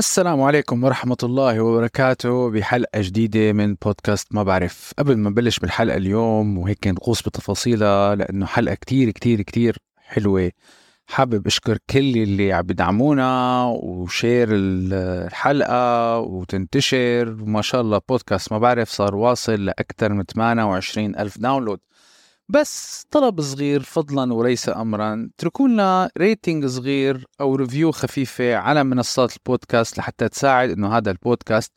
السلام عليكم ورحمة الله وبركاته بحلقة جديدة من بودكاست ما بعرف. قبل ما نبلش بالحلقة اليوم وهيك نغوص بتفاصيلها لأنه حلقة كتير كتير كتير حلوة. حابب أشكر كل اللي عم بدعمونا و share الحلقة وتنتشر. وما شاء الله بودكاست ما بعرف صار واصل لأكثر من 28 ألف download. بس طلب صغير فضلا وليس امرا. اتركوا لنا rating صغير أو review خفيفة على منصات البودكاست لحتى تساعد إنه هذا البودكاست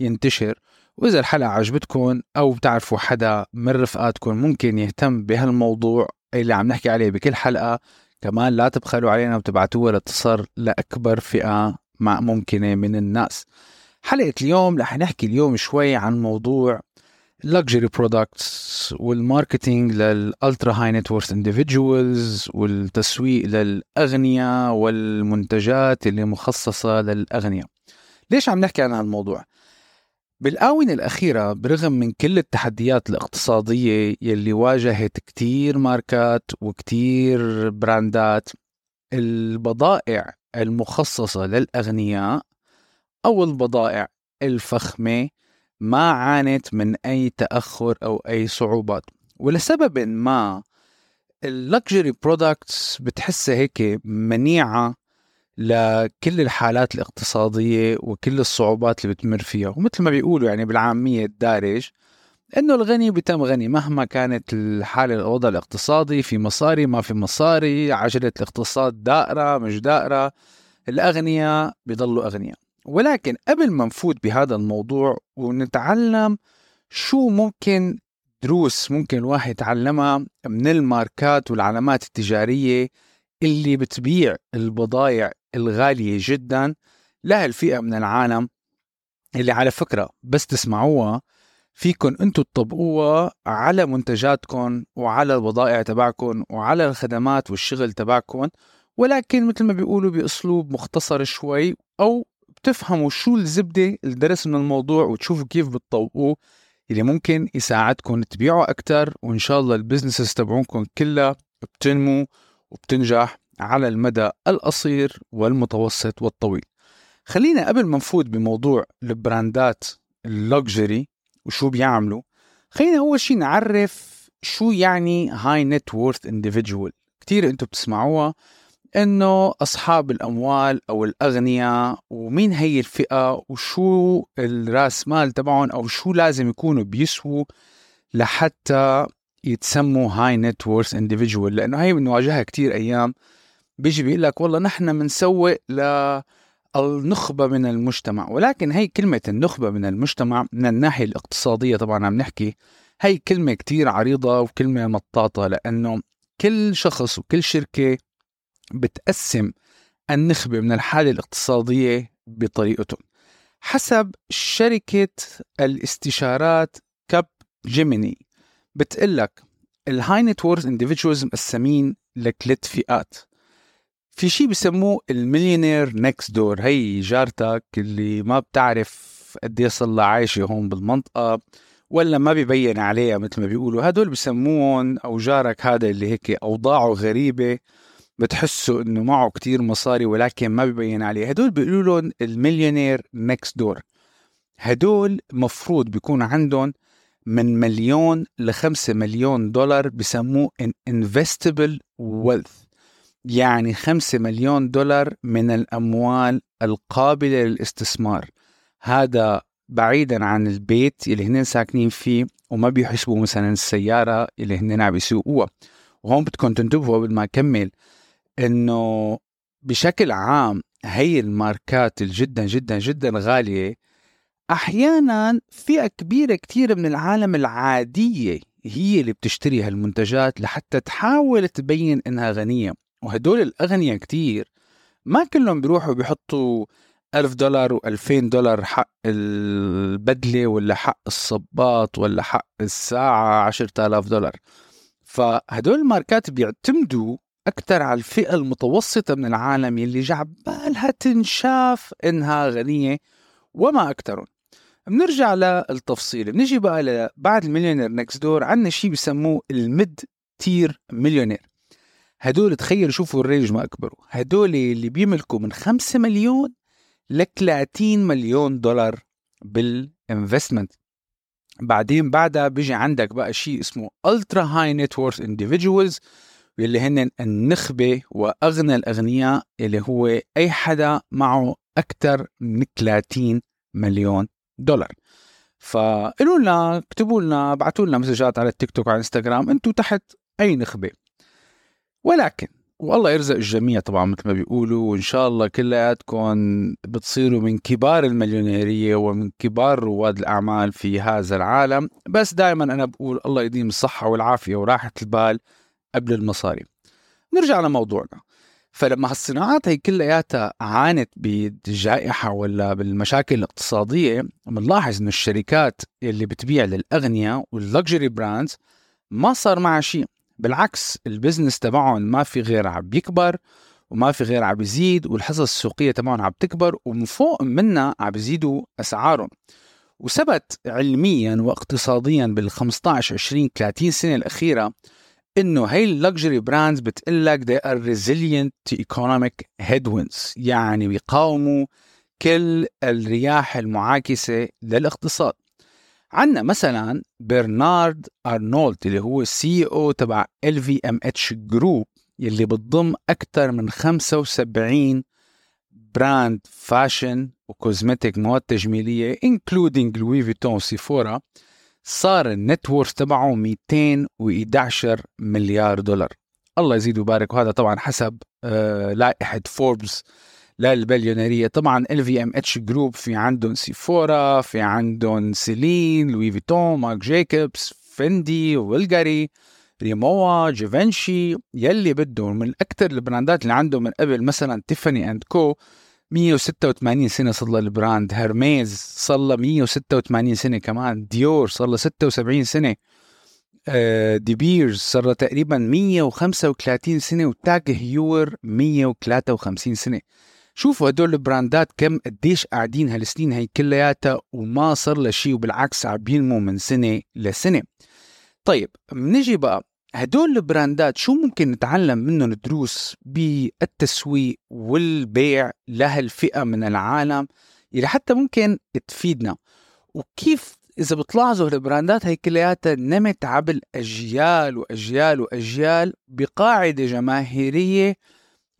ينتشر. وإذا الحلقة عجبتكم أو بتعرفوا حدا من رفقاتكم ممكن يهتم بهالموضوع اللي عم نحكي عليه بكل حلقة كمان لا تبخلوا علينا وتبعتوها لتصل لأكبر فئة ممكنة من الناس. حلقة اليوم رح نحكي اليوم شوي عن موضوع luxury products وال marketing لل ultra high net worth individuals والتسويق للأغنياء والمنتجات اللي مخصصة للأغنياء. ليش عم نحكي عن هالموضوع؟ بالآونة الأخيرة برغم من كل التحديات الاقتصادية يلي واجهت كتير ماركات وكتير brandات البضائع المخصصة للأغنياء أو البضائع الفخمة ما عانت من أي تأخر أو أي صعوبات. ولسبب ما ال luxury products بتحسها هيك منيعة لكل الحالات الاقتصادية وكل الصعوبات اللي بتمر فيها. ومثل ما بيقولوا يعني بالعامية الدارج إنه الغني بتم غني. مهما كانت الحالة الوضع الاقتصادي في مصاري ما في مصاري عجلة الاقتصاد دائرة مش دائرة الأغنياء بيضلوا أغنياء. ولكن قبل ما نفوت بهذا الموضوع ونتعلم شو ممكن دروس ممكن الواحد يتعلمها من الماركات والعلامات التجارية اللي بتبيع البضائع الغالية جدا لهالفئة من العالم اللي على فكرة بس تسمعوها فيكن أنتم تطبقوها على منتجاتكم وعلى البضائع تبعكم وعلى الخدمات والشغل تبعكم ولكن مثل ما بيقولوا بأسلوب مختصر شوي أو تفهموا شو الزبدة الدرس من الموضوع وتشوفوا كيف بتطوقوه اللي ممكن يساعدكم تبيعوا أكثر وإن شاء الله البزنسز تبعونكم كلها بتنمو وبتنجح على المدى القصير والمتوسط والطويل. خلينا قبل ما نفوت بموضوع ال brandات ال luxury وشو بيعملوا خلينا أول شيء نعرف شو يعني high net worth individual كثير أنتم بتسمعوها إنه أصحاب الأموال أو الأغنياء ومين هي الفئة وشو الرأس مال تبعهم أو شو لازم يكونوا بيسووا لحتى يتسموا هاي نت وورث انديفيدوال لأنه هي بنواجهها كتير أيام. بيجي بيقول لك والله نحن بنسوق للنخبه من المجتمع. ولكن هي كلمة النخبة من المجتمع من الناحية الاقتصادية طبعا عم نحكي. هي كلمة كتير عريضة وكلمة مطاطة لأنه كل شخص وكل شركة بتقسم النخبة من الحالة الاقتصادية بطريقتهم. حسب شركة الاستشارات Capgemini بتقلك ال high net worth individuals مقسمين لثلاث فئات. في شيء بسموه ال millionaire next door هي جارتك اللي ما بتعرف قد صار عايشة هون بالمنطقة ولا ما بيبين عليها مثل ما بيقولوا. هدول بسموهم أو جارك هذا اللي هيك أوضاعه غريبة. بتحسوا إنه معه كتير مصاري ولكن ما ببين عليه. هدول بيقولوا لهم ال millionaire next door هدول مفروض بيكون عندهم من مليون لخمسة مليون دولار بسموه ان wealth. يعني خمسة مليون دولار من الأموال القابلة للاستثمار. هذا بعيدا عن البيت اللي هن ساكنين فيه وما بيحسبوا مثلا السيارة اللي هن عم يسوقوها. وهون بدكم تنتبهوا قبل ما أكمل. إنه بشكل عام هي الماركات الجدا جدا جدا غالية. أحيانا فئة كبيرة كتير من العالم العادية هي اللي بتشتري هالمنتجات لحتى تحاول تبين إنها غنية. وهدول الأغنياء كتير ما كلهم بيروحوا بيحطوا ألف دولار و2000 دولار حق البدلة ولا حق الصباط ولا حق الساعة عشرة آلاف دولار. فهدول الماركات بيعتمدوا أكثر على الفئة المتوسطة من العالم يلي جعبالها تنشاف إنها غنية وما أكثرهم. بنرجع للتفصيل. بنجي بقى بعد ال millionaire next door عندنا شيء بسموه ال mid-tier millionaire. هدول تخيلوا شوفوا ال range ما أكبروا. هدول اللي بيملكوا من 5 مليون ل 30 مليون دولار بال investment بعدين بعدها بيجي عندك بقى شيء اسمه ultra high net worth individuals واللي هن النخبة وأغنى الأغنياء اللي هو أي حدا معه أكثر من 30 مليون دولار. فقولوا لنا اكتبوا لنا ابعتوا لنا messages على التيك توك وعلى الانستغرام أنتم تحت أي نخبة. ولكن والله يرزق الجميع طبعا مثل ما بيقولوا وإن شاء الله كلياتكم بتصيروا من كبار المليونيرية ومن كبار رواد الأعمال في هذا العالم. بس دائما أنا بقول الله يديم الصحة والعافية وراحة البال. قبل المصاري. نرجع لموضوعنا. فلما هالصناعات هي كلياتها عانت بالجائحة ولا بالمشاكل الاقتصادية بنلاحظ إنه الشركات اللي بتبيع للأغنياء وال luxury brands ما صار معها شيء. بالعكس ال business تبعهم ما في غير عم بيكبر وما في غير عم بيزيد والحصص السوقية تبعهم عم تكبر ومن فوق منها عم بيزيدوا أسعارهم. وثبت علميا واقتصاديا بال 15 20 30 سنة الأخيرة إنه هي ال luxury brands بتقول لك they are resilient to economic headwinds. يعني بيقاوموا كل الرياح المعاكسة للاقتصاد. عندنا مثلا برنارد أرنو اللي هو ال CEO تبع LVMH Group يلي بتضم أكثر من 75 brand fashion و cosmetic مواد تجميلية including لوي فيتون سيفورا صار ال net worth تبعه 211 مليار دولار. الله يزيد ويبارك. وهذا طبعا حسب آه لائحة فوربس للبليونيرية. طبعا LVMH Group في عندهم سيفورا في عندهم سيلين لوي فيتون مارك جيكوبس فندي بولغاري ريموا، جيفنشي يلي بدهم من أكثر ال brandات اللي عندهم من قبل مثلا Tiffany & Co. 186 سنة صار ال brand. هرميز صار له 186 سنة كمان. ديور صار له 76 سنة. آه، دي بيرز صار تقريبا 135 سنة. وتاج هيور 153 سنة. شوفوا هدول ال brandات كم قديش قاعدين هالسنين هي كلياتها وما صار لها شيء وبالعكس عم بينمو من سنة لسنة. طيب بنجي بقى. هدول البراندات شو ممكن نتعلم منهم دروس بالتسويق والبيع لهالفئة من العالم اللي حتى ممكن تفيدنا؟ وكيف إذا بتلاحظوا البراندات هي كلياتها نمت عبر أجيال وأجيال وأجيال بقاعدة جماهيرية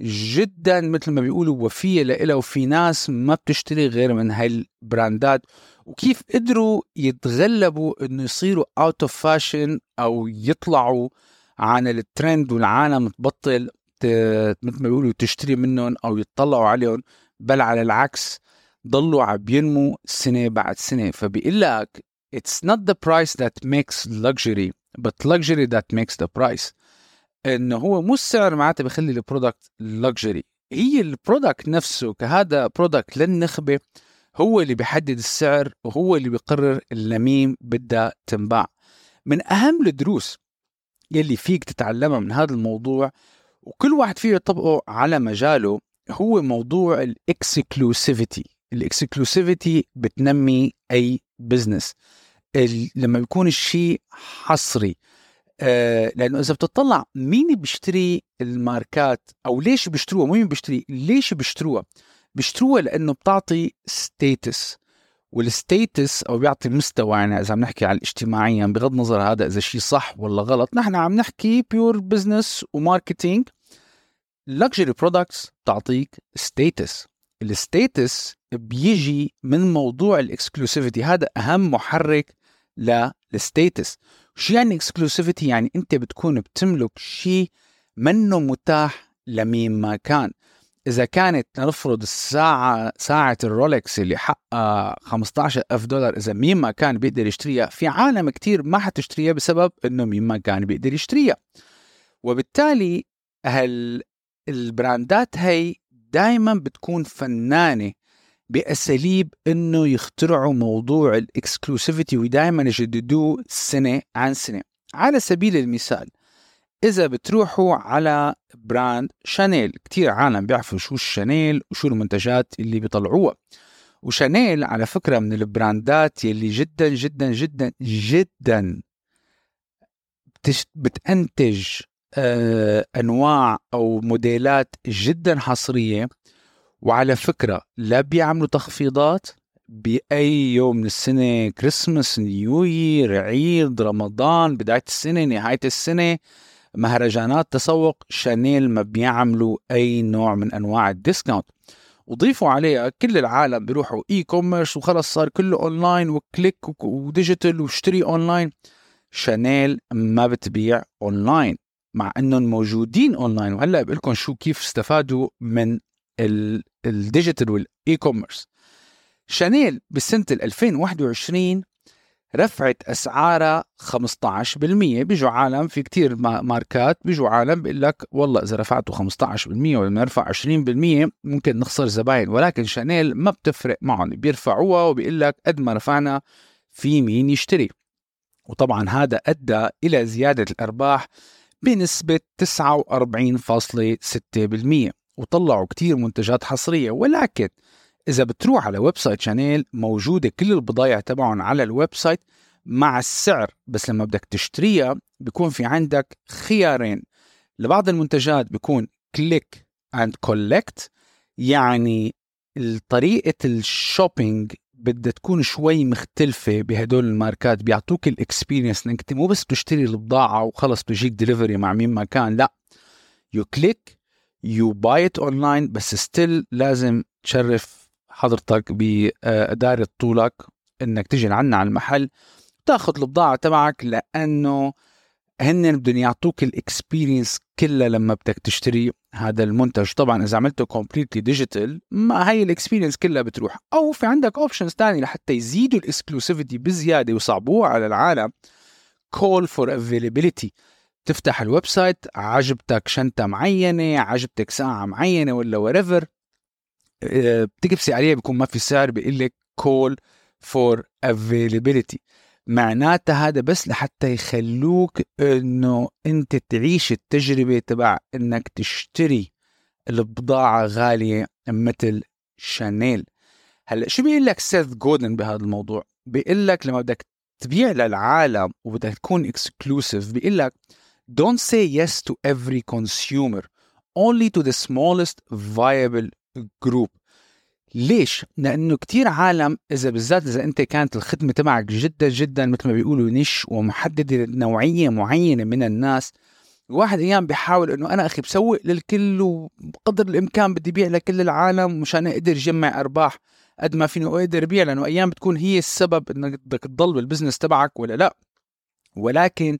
جدا مثل ما بيقولوا وفية لإلها وفي ناس ما بتشتري غير من هاي البراندات. وكيف قدروا يتغلبوا إنه يصيروا out of fashion أو يطلعوا عن الترند والعالم تبطل مثل ما بيقولوا تشتري منهم أو يطلعوا عليهم بل على العكس ضلوا عم بينموا سنة بعد سنة. فبيقول لك it's not the price that makes luxury but luxury that makes the price. انه هو مو السعر معناته بخلي ال product luxury. هي ال product نفسه كهذا product للنخبة هو اللي بيحدد السعر وهو اللي بيقرر لمين بدها تنباع. من أهم الدروس يلي فيك تتعلمها من هذا الموضوع وكل واحد فيه يطبقه على مجاله هو موضوع ال exclusivity ال exclusivity بتنمي أي business لما بيكون الشيء حصري آه لأنه إذا بتطلع مين بيشتري الماركات أو ليش بيشتروها؟ مين بيشتري ليش بيشتروها؟ بيشتروها لأنه بتعطي status وال status أو بيعطي مستوى يعني إذا عم نحكي على الاجتماعيا بغض النظر هذا إذا شيء صح ولا غلط نحن عم نحكي pure business و marketing luxury products تعطيك status ال status بيجي من موضوع ال exclusivity هذا أهم محرك ال status شو يعني exclusivity يعني أنت بتكون بتملك شيء منو متاح لمين ما كان. إذا كانت نفرض الساعة ساعة الرولكس اللي حقها 15 ألف دولار إذا مين ما كان بيقدر يشتريها في عالم كتير ما حتشتريها بسبب إنه مين ما كان بيقدر يشتريها. وبالتالي هال brandات هي دائما بتكون فنانة بأساليب إنه يخترعوا موضوع ال exclusivity ودائما يجددوه سنة عن سنة. على سبيل المثال إذا بتروحوا على brand شانيل كتير عالم بيعرفوا شو الشانيل وشو المنتجات اللي بيطلعوها. وشانيل على فكرة من ال brandات يلي جدا جدا جدا جدا بتنتج آه أنواع أو موديلات جدا حصرية وعلى فكرة لا بيعملوا تخفيضات بأي يوم من السنة Christmas New Year عيد رمضان بداية السنة نهاية السنة مهرجانات تسوق شانيل ما بيعملوا أي نوع من أنواع ال discount وضيفوا عليها كل العالم بيروحوا e-commerce وخلص صار كله online و click و digital واشتري اونلاين شانيل ما بتبيع اونلاين مع إنهم موجودين اونلاين وهلأ بقول لكم شو كيف استفادوا من ال digital وال e-commerce شانيل بسنه 2021 رفعت اسعارها 15% بيجوا عالم في كتير ماركات بيجوا عالم بيقول لك والله إذا رفعتوا 15% ولا نرفع 20% ممكن نخسر زباين. ولكن شانيل ما بتفرق معهم. بيرفعوها وبيقول لك قد ما رفعنا في مين يشتري. وطبعا هذا أدى إلى زيادة الأرباح بنسبة 49.6% وطلعوا كتير منتجات حصرية ولكن إذا بتروح على website شانيل موجودة كل البضايع تبعهم على ال website مع السعر بس لما بدك تشتريها بيكون في عندك خيارين. لبعض المنتجات بيكون click and collect يعني طريقة ال shopping بدها تكون شوي مختلفة بهدول الماركات بيعطوك ال experience انك مو بس بتشتري البضاعة وخلص بيجيك دليفري مع مين ما كان لا. you click you buy it online بس still لازم تشرف حضرتك بإدارة طولك إنك تجي لعنا على المحل تاخذ البضاعة تبعك لأنه هن بدهم يعطوك ال experience كلها لما بدك تشتري هذا المنتج. طبعا إذا عملته completely digital ما هي ال experience كلها بتروح. أو في عندك options ثانية لحتى يزيدوا ال exclusivity بزيادة ويصعبوها على العالم. call for availability تفتح ال website عجبتك شنطة معينة عجبتك ساعة معينة ولا whatever بتكبسي عليها بيكون ما في سعر بيقول لك call for availability معناتها هذا بس لحتى يخلوك إنه أنت تعيش التجربة تبع إنك تشتري البضاعة غالية مثل شانيل هلأ شو بيقول لك سيث غودين بهذا الموضوع؟ بيقول لك لما بدك تبيع للعالم وبدك تكون exclusive بيقول لك don't say yes to every consumer only to the smallest viable group ليش؟ لأنه كتير عالم إذا بالذات إذا أنت كانت الخدمة تبعك جدا جدا مثل ما بيقولوا niche ومحددة لنوعيه معينة من الناس الواحد أيام بيحاول إنه أنا أخي بسوق للكل وبقدر الإمكان بدي بيع لكل العالم مشان أقدر جمع أرباح قد ما فيني أقدر بيع لأنه أيام بتكون هي السبب إنك بدك تضل بال business تبعك ولا لا ولكن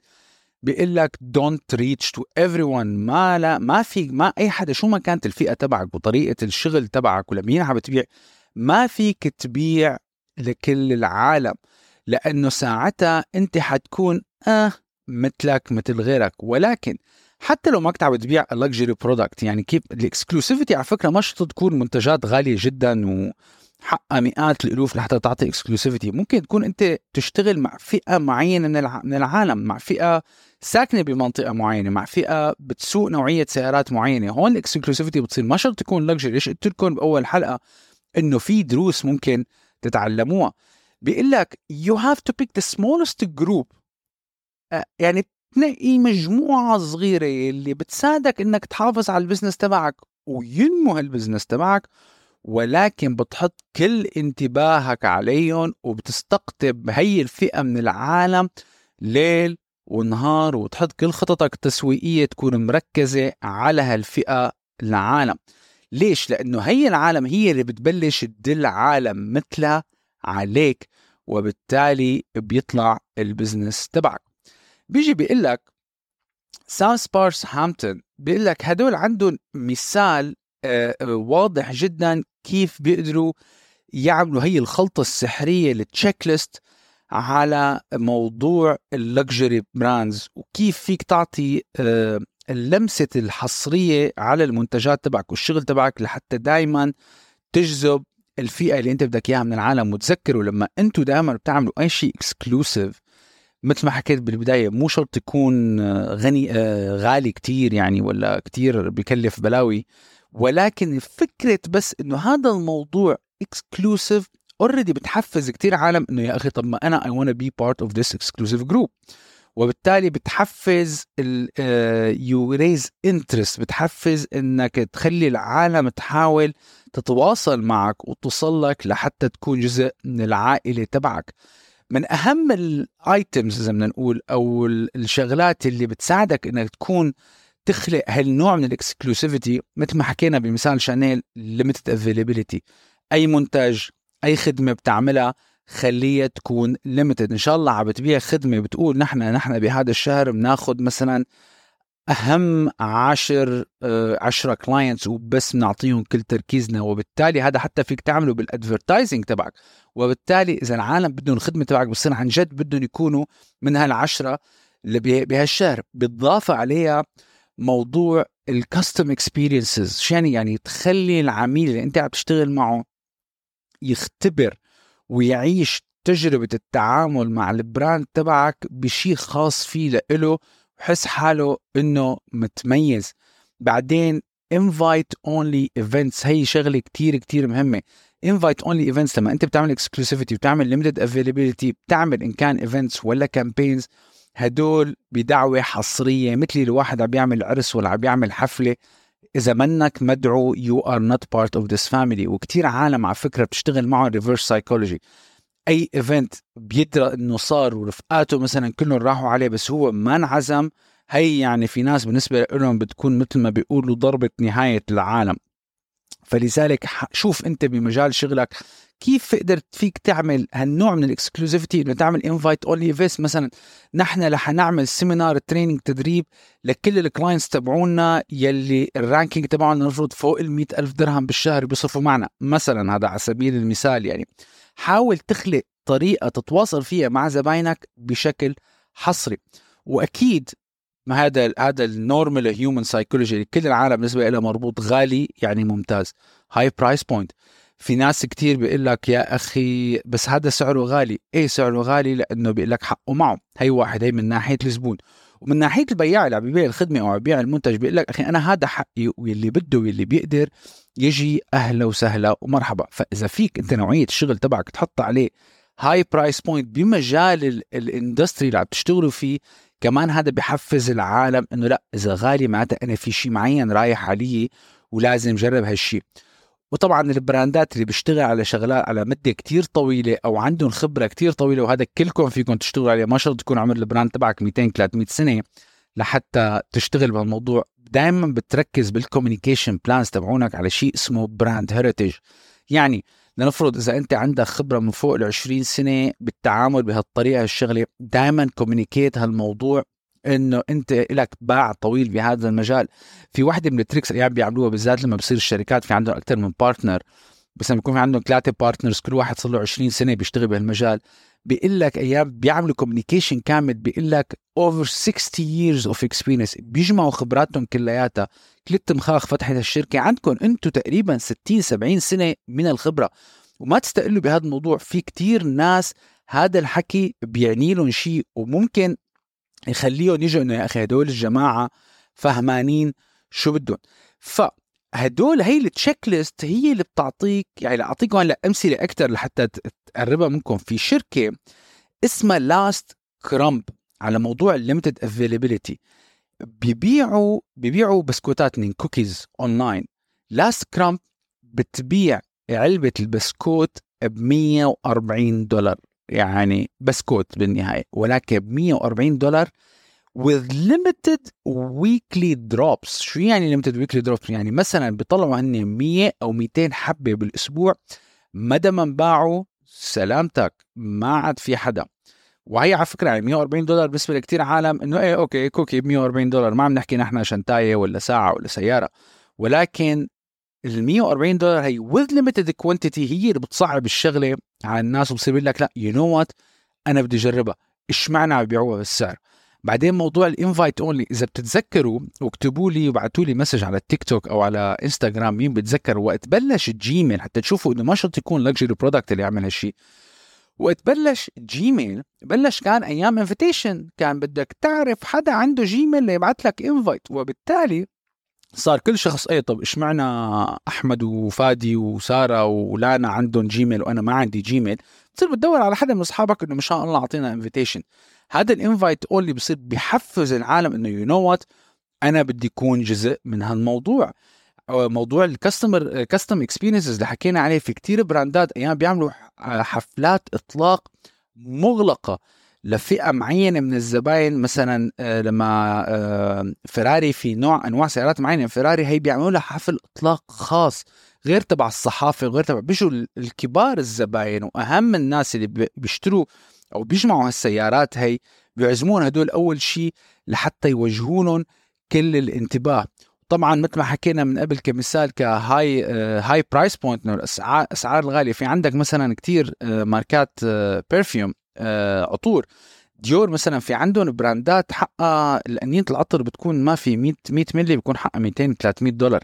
بيقول لك don't reach to every ما لا ما في ما أي حدا شو ما كانت الفئة تبعك وطريقة الشغل تبعك ولمين عم بتبيع ما فيك تبيع لكل العالم لأنه ساعتها أنت حتكون آه مثلك مثل غيرك. ولكن حتى لو ما كنت عم تبيع luxury product يعني كيف ال exclusivity على فكرة مش تكون منتجات غالية جدا و حقها مئات الألوف لحتى تعطي exclusivity ممكن تكون أنت تشتغل مع فئة معينة من العالم مع فئة ساكنة بمنطقة معينة مع فئة بتسوق نوعية سيارات معينة. هون ال exclusivity بتصير ما شرط تكون luxury ليش قلت لكم بأول حلقة إنه في دروس ممكن تتعلموها؟ بيقول لك you have to pick the smallest group يعني تنقي مجموعة صغيرة اللي بتساعدك إنك تحافظ على ال business تبعك وينمو هال business تبعك ولكن بتحط كل انتباهك عليهم وبتستقطب هي الفئة من العالم ليل ونهار وتحط كل خططك التسويقية تكون مركزة على هالفئة العالم ليش؟ لأنه هي العالم هي اللي بتبلش تدل عالم مثلها عليك وبالتالي بيطلع ال business تبعك بيجي بيقول لك ساوث بارس هامبتون بيقول لك هدول عندهم مثال واضح جدا كيف بيقدروا يعملوا هي الخلطة السحرية التشيك ليست على موضوع اللكجري براندز وكيف فيك تعطي آه، اللمسة الحصرية على المنتجات تبعك والشغل تبعك لحتى دايما تجذب الفئة اللي انت بدك اياها من العالم. وتذكروا لما أنتم دائما بتعملوا أي شيء اكسكلوسيف مثل ما حكيت بالبداية مو شرط يكون آه، غني آه، غالي كتير يعني ولا كتير بكلف بلاوي. ولكن فكرة بس إنه هذا الموضوع exclusive already بتحفز كتير عالم إنه يا أخي طب ما أنا I wanna be part of this exclusive group وبالتالي بتحفز you raise interest بتحفز إنك تخلي العالم تحاول تتواصل معك وتوصل لك لحتى تكون جزء من العائلة تبعك. من أهم ال items إذا بدنا نقول أو الشغلات اللي بتساعدك إنك تكون تخلق هالنوع من ال exclusivity مثل ما حكينا بمثال شانيل limited availability أي منتج أي خدمة بتعملها خليها تكون limited إن شاء الله عم بتبيع خدمة بتقول نحن نحن بهذا الشهر بناخذ مثلا أهم عشر آه، عشرة clients وبس بنعطيهم كل تركيزنا. وبالتالي هذا حتى فيك تعمله بال advertising تبعك. وبالتالي إذا العالم بدهم الخدمه تبعك بصير عن جد بدهم يكونوا من هالعشرة اللي بهالشهر. بالإضافة عليها موضوع ال custom experiences شان يعني تخلي العميل اللي انت عم تشتغل معه يختبر ويعيش تجربة التعامل مع ال brand تبعك بشيء خاص فيه لإله وحس حاله إنه متميز. بعدين invite only events هي شغلة كتير كتير مهمة. invite only events لما انت بتعمل exclusivity بتعمل limited availability بتعمل إن كان events ولا campaigns هدول بدعوة حصرية مثل الواحد عم بيعمل عرس ولا عم بيعمل حفلة إذا منك مدعو you are not part of this family وكثير عالم على فكرة بتشتغل معه reverse psychology أي event بيدرى إنه صار ورفقاته مثلا كلهم راحوا عليه بس هو ما انعزم. هي يعني في ناس بالنسبة لهم بتكون مثل ما بيقولوا ضربة نهاية العالم. فلذلك شوف انت بمجال شغلك كيف قدرت فيك تعمل هالنوع من ال exclusivity إنه تعمل invite only بيس مثلا نحن رح نعمل seminar training تدريب لكل ال clients تبعونا يلي ال ranking تبعهم المفروض فوق ال ألف درهم بالشهر بيصرفوا معنا. مثلا هذا على سبيل المثال يعني. حاول تخلق طريقة تتواصل فيها مع زباينك بشكل حصري. وأكيد ما هذا هذا ال normal human psychology كل العالم بالنسبة له مربوط غالي يعني ممتاز. high price point في ناس كتير بيقول لك يا أخي بس هذا سعره غالي. إيه سعره غالي؟ لأنه بيقول لك حقه معه. هي واحد هي من ناحية الزبون ومن ناحية البياع اللي عم بيبيع الخدمة أو عم بيبيع المنتج بيقول لك أخي أنا هذا حقي واللي بده واللي بيقدر يجي أهلا وسهلا ومرحبا. فإذا فيك أنت نوعية الشغل تبعك تحط عليه high price point بمجال ال industry اللي عم تشتغلوا فيه كمان هذا بحفز العالم إنه لا إذا غالي معناتها أنا في شيء معين رايح علي ولازم جرب هالشيء وطبعا ال brandات اللي بيشتغل على شغلات على مدة كتير طويلة أو عندهم خبرة كتير طويلة وهذا كلكم فيكم تشتغلوا عليه ما شرط تكون عمر ال brand تبعك 200 300 سنة لحتى تشتغل بهالموضوع دائما بتركز بال communication plans تبعونك على شيء اسمه brand heritage يعني لنفرض إذا أنت عندك خبرة من فوق ال 20 سنة بالتعامل بهالطريقة الشغلة دائما communicate هالموضوع إنه أنت لك باع طويل بهذا المجال. في وحدة من ال tricks اللي بيعملوها بالذات لما بصير الشركات في عندهم أكثر من partner بس لما يكون في عندهم ثلاثة partners كل واحد صار له 20 سنة بيشتغل بهالمجال بيقول لك أيام بيعملوا communication كامل بيقول لك over 60 years of experience بيجمعوا خبراتهم كلياتها. كلت مخاخ فتحت الشركة عندكم أنتم تقريبا 60 70 سنة من الخبرة. وما تستقلوا بهذا الموضوع في كتير ناس هذا الحكي بيعني لهم شيء وممكن يخليهم يجوا إنه يا أخي هدول الجماعة فهمانين شو بدهم. فهدول هي ال checklist هي اللي بتعطيك يعني لاعطيكم هلا امثله أكثر لحتى تقربها منكم. في شركة اسمها Last Crumb على موضوع ال limited availability بيبيعوا بيبيعوا بسكوتات من cookies online Last Crumb بتبيع علبة البسكوت ب 140 دولار. يعني بسكوت بالنهاية ولكن ب 140 دولار with limited weekly drops. شو يعني limited weekly drops يعني مثلا بيطلعوا هن 100 أو 200 حبة بالأسبوع مدى ما انباعوا سلامتك ما عاد في حدا. وهي على فكرة يعني 140 دولار بالنسبة لكثير عالم إنه إيه okay cookie ب 140 دولار. ما عم نحكي نحن شنتاية ولا ساعة ولا سيارة. ولكن ال 140 دولار هي with limited quantity هي اللي بتصعب الشغلة على الناس وبصير لك لا you know what أنا بدي أجربها. إيش معنى عم بيبيعوها بالسعر؟ بعدين موضوع ال invite only إذا بتتذكروا واكتبوا لي وبعتوا لي message على التيك توك أو على انستغرام مين بتذكر وقت بلش جيميل حتى تشوفوا إنه ما شرط يكون luxury product اللي يعمل هالشيء وقت بلش جيميل بلش كان أيام invitation كان بدك تعرف حدا عنده جيميل ليبعث لك invite وبالتالي صار كل شخص اي طب إيش معنى أحمد وفادي وسارة ولانا عندهم جيميل وأنا ما عندي جيميل بتصير بتدور على حدا من أصحابك إنه مشان الله أعطينا invitation هذا ال invite only بصير بيحفز العالم إنه you know what أنا بدي أكون جزء من هالموضوع. موضوع ال customer custom experiences اللي حكينا عليه في كتير brandات أيام بيعملوا حفلات إطلاق مغلقة لفئة معينة من الزباين. مثلا آه، لما آه، فيراري في نوع أنواع سيارات معينة فيراري هي بيعملوا لها حفل إطلاق خاص. غير تبع الصحافة وغير تبع بيجوا الكبار الزباين وأهم الناس اللي بيشتروا أو بيجمعوا هالسيارات هي بيعزمون هدول أول شيء لحتى يوجهونهم كل الانتباه. طبعا مثل ما حكينا من قبل كمثال كهاي high price point الأسعار اسعار الغالية. في عندك مثلا كتير آه، ماركات perfume آه، آه، عطور. ديور مثلا في عندهم brandات حقها القنينة العطر بتكون ما في 100 100 ملي بيكون حقها 200 300 دولار.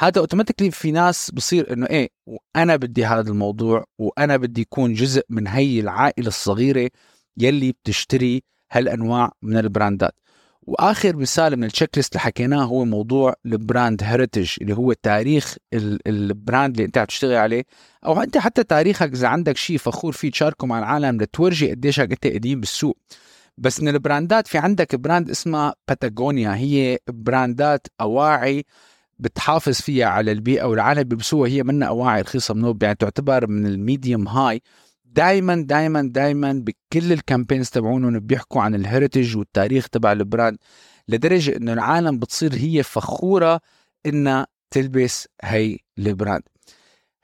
هذا automatically في ناس بصير إنه إيه وأنا بدي هذا الموضوع وأنا بدي يكون جزء من هي العائلة الصغيرة يلي بتشتري هالأنواع من ال brandات. وآخر مثال من ال checklist اللي حكيناه هو موضوع ال brand heritage اللي هو تاريخ ال brand اللي أنت عم تشتغل عليه. أو أنت حتى تاريخك إذا عندك شيء فخور فيه تشاركه مع العالم لتورجي قديش أنت قديم بالسوق. بس من ال brandات في عندك brand اسمها باتاغونيا هي brandات أواعي بتحافظ فيها على البيئة والعالم بيلبسوها هي منها أواعي رخيصة منوب يعني تعتبر من ال medium هاي. دائما دائما دائما بكل ال campaigns تبعونهم بيحكوا عن ال heritage والتاريخ تبع ال brand لدرجة إنه العالم بتصير هي فخورة إنها تلبس هي ال brand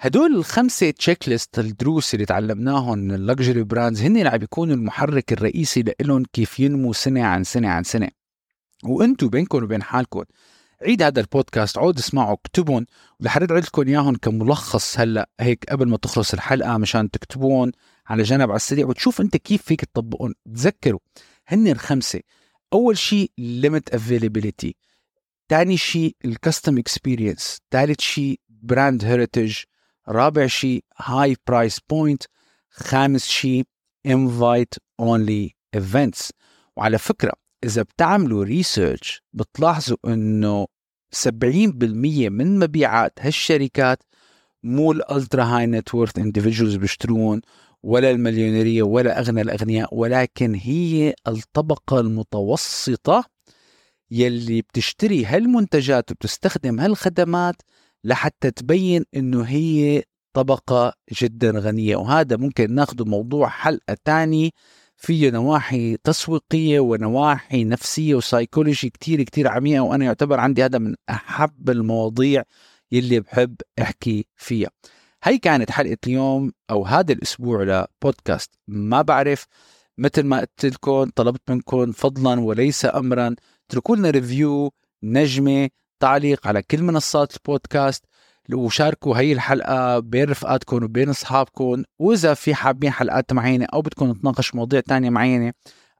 هدول الخمسة checklist الدروس اللي تعلمناهم من ال luxury brands هن اللي عم بيكونوا المحرك الرئيسي لهم كيف ينمو سنة عن سنة عن سنة. وأنتم بينكم وبين حالكم عيد هذا البودكاست عود اسمعوا اكتبهم ورح ارد لكم إياهم كملخص هلأ هيك قبل ما تخلص الحلقة مشان تكتبون على جنب على السريع. وتشوف أنت كيف فيك تطبقهم تذكروا هن الخمسة. أول شيء limited availability ثاني شيء ال custom experience ثالث شيء brand heritage رابع شيء high price point خامس شيء invite only events وعلى فكرة إذا بتعملوا research بتلاحظوا إنه 70% من مبيعات هالشركات مو ال ultra high net worth individuals بيشترون ولا المليونيرية ولا أغنى الأغنياء ولكن هي الطبقة المتوسطة يلي بتشتري هالمنتجات وبتستخدم هالخدمات لحتى تبين إنه هي طبقة جدا غنية. وهذا ممكن ناخذه موضوع حلقة تاني فيه نواحي تسويقية ونواحي نفسية وسايكولوجي كتير كتير عميقة وأنا يعتبر عندي هذا من أحب المواضيع يلي بحب أحكي فيها. هي كانت حلقة اليوم أو هذا الأسبوع لبودكاست. ما بعرف مثل ما قلت لكم طلبت منكم فضلا وليس أمرا اتركوا لنا review نجمة تعليق على كل منصات البودكاست. وشاركوا هي الحلقة بين رفقاتكم وبين أصحابكم. وإذا في حابين حلقات معينة أو بدكم نتناقش مواضيع تانية معينة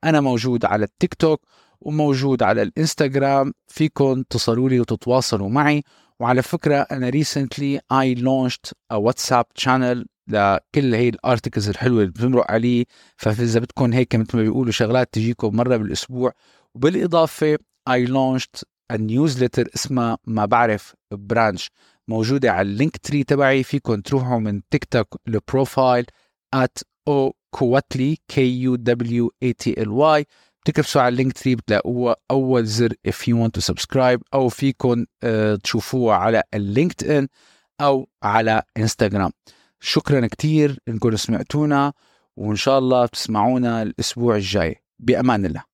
أنا موجود على التيك توك وموجود على الإنستغرام. فيكم تصلوا لي وتتواصلوا معي. وعلى فكرة أنا recently I launched a WhatsApp channel لكل هي ال articles الحلوة اللي بتمرق عليه. فاذا بدكم هيك مثل ما بيقولوا شغلات تجيكم مرة بالأسبوع. وبالإضافة I launched newsletter اسمها ما بعرف برانش موجودة على ال Linktree تبعي. فيكم تروحوا من تيك توك ال profile at O كواتلي K U W A T L Y بتكبسوا على ال Linktree بتلاقوها أول زر if you want to subscribe أو فيكم uh, تشوفوها على LinkedIn أو على إنستغرام. شكرا كثير إنكم سمعتونا وإن شاء الله بتسمعونا الأسبوع الجاي. بأمان الله.